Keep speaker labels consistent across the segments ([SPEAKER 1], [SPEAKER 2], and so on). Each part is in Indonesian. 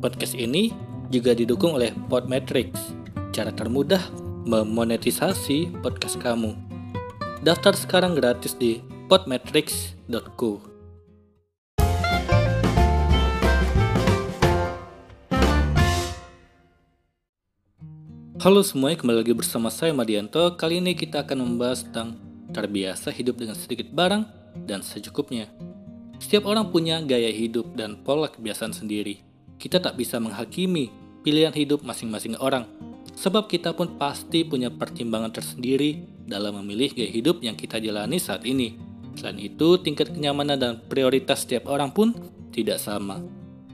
[SPEAKER 1] Podcast ini juga didukung oleh Podmetrics, cara termudah memonetisasi podcast kamu. Daftar sekarang gratis di podmetrics.co. Halo semuanya, kembali lagi bersama saya Madianto. Kali ini kita akan membahas tentang terbiasa hidup dengan sedikit barang dan secukupnya. Setiap orang punya gaya hidup dan pola kebiasaan sendiri. Kita tak bisa menghakimi pilihan hidup masing-masing orang, sebab kita pun pasti punya pertimbangan tersendiri dalam memilih gaya hidup yang kita jalani saat ini. Selain itu, tingkat kenyamanan dan prioritas setiap orang pun tidak sama.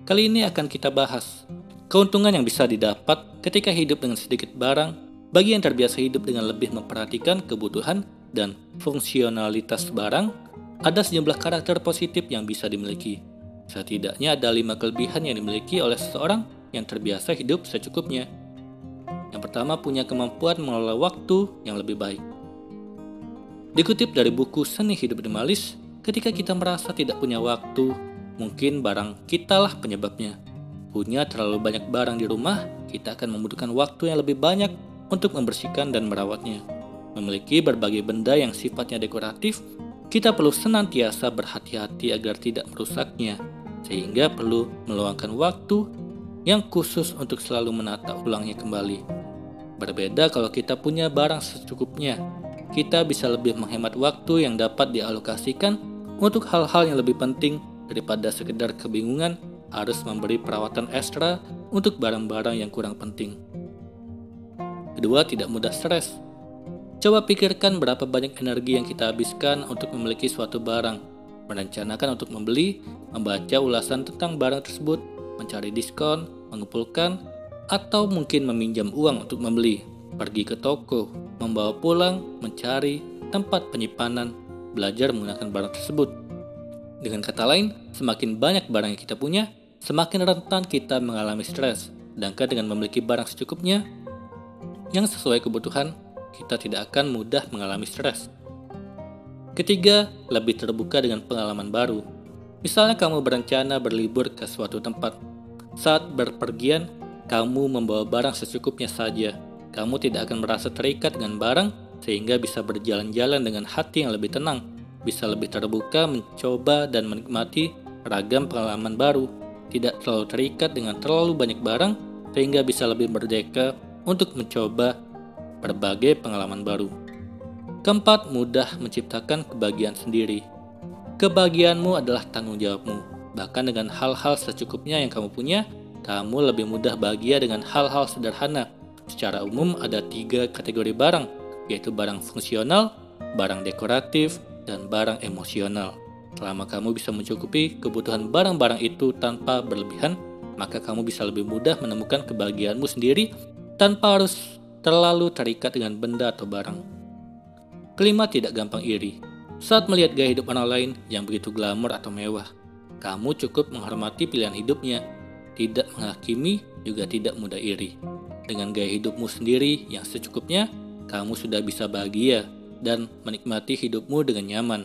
[SPEAKER 1] Kali ini akan kita bahas keuntungan yang bisa didapat ketika hidup dengan sedikit barang bagi yang terbiasa hidup dengan lebih memperhatikan kebutuhan dan fungsionalitas barang, ada sejumlah karakter positif yang bisa dimiliki. Setidaknya ada lima kelebihan yang dimiliki oleh seseorang yang terbiasa hidup secukupnya. Yang pertama punya kemampuan mengelola waktu yang lebih baik. Dikutip dari buku Seni Hidup Minimalis, ketika kita merasa tidak punya waktu, mungkin barang kitalah penyebabnya. Punya terlalu banyak barang di rumah, kita akan membutuhkan waktu yang lebih banyak untuk membersihkan dan merawatnya. Memiliki berbagai benda yang sifatnya dekoratif, kita perlu senantiasa berhati-hati agar tidak merusaknya, sehingga perlu meluangkan waktu yang khusus untuk selalu menata ulangnya kembali. Berbeda kalau kita punya barang secukupnya, kita bisa lebih menghemat waktu yang dapat dialokasikan untuk hal-hal yang lebih penting daripada sekedar kebingungan harus memberi perawatan ekstra untuk barang-barang yang kurang penting. Kedua, tidak mudah stres. Coba pikirkan berapa banyak energi yang kita habiskan untuk memiliki suatu barang, merencanakan untuk membeli, membaca ulasan tentang barang tersebut, mencari diskon, mengumpulkan, atau mungkin meminjam uang untuk membeli, pergi ke toko, membawa pulang, mencari tempat penyimpanan, belajar menggunakan barang tersebut. Dengan kata lain, semakin banyak barang yang kita punya, semakin rentan kita mengalami stres. Sedangkan dengan memiliki barang secukupnya, yang sesuai kebutuhan, kita tidak akan mudah mengalami stres. Ketiga, lebih terbuka dengan pengalaman baru. Misalnya kamu berencana berlibur ke suatu tempat. Saat berpergian, kamu membawa barang secukupnya saja. Kamu tidak akan merasa terikat dengan barang sehingga bisa berjalan-jalan dengan hati yang lebih tenang, bisa lebih terbuka mencoba dan menikmati ragam pengalaman baru, tidak terlalu terikat dengan terlalu banyak barang sehingga bisa lebih merdeka untuk mencoba berbagai pengalaman baru. Keempat, mudah menciptakan kebahagiaan sendiri. Kebahagiaanmu adalah tanggung jawabmu. Bahkan dengan hal-hal secukupnya yang kamu punya, kamu lebih mudah bahagia dengan hal-hal sederhana. Secara umum ada tiga kategori barang, yaitu barang fungsional, barang dekoratif, dan barang emosional. Selama kamu bisa mencukupi kebutuhan barang-barang itu tanpa berlebihan, maka kamu bisa lebih mudah menemukan kebahagiaanmu sendiri tanpa harus terlalu terikat dengan benda atau barang. Kelima, tidak gampang iri. Saat melihat gaya hidup orang lain yang begitu glamor atau mewah, kamu cukup menghormati pilihan hidupnya, tidak menghakimi, juga tidak mudah iri. Dengan gaya hidupmu sendiri yang secukupnya, kamu sudah bisa bahagia dan menikmati hidupmu dengan nyaman.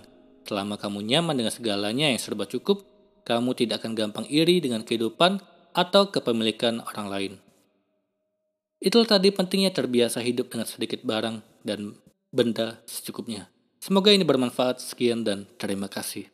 [SPEAKER 1] Selama kamu nyaman dengan segalanya yang serba cukup, kamu tidak akan gampang iri dengan kehidupan atau kepemilikan orang lain. Itulah tadi pentingnya terbiasa hidup dengan sedikit barang dan benda secukupnya. Semoga ini bermanfaat. Sekian dan terima kasih.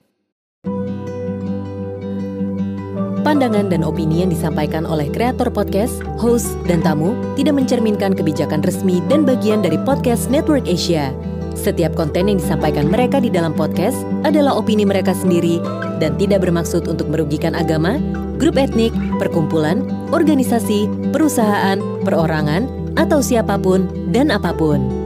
[SPEAKER 2] Pandangan dan opini yang disampaikan oleh kreator podcast, host, dan tamu tidak mencerminkan kebijakan resmi dan bagian dari podcast Network Asia. Setiap konten yang disampaikan mereka di dalam podcast adalah opini mereka sendiri dan tidak bermaksud untuk merugikan agama, grup etnik, perkumpulan, organisasi, perusahaan, perorangan, atau siapa pun dan apa pun.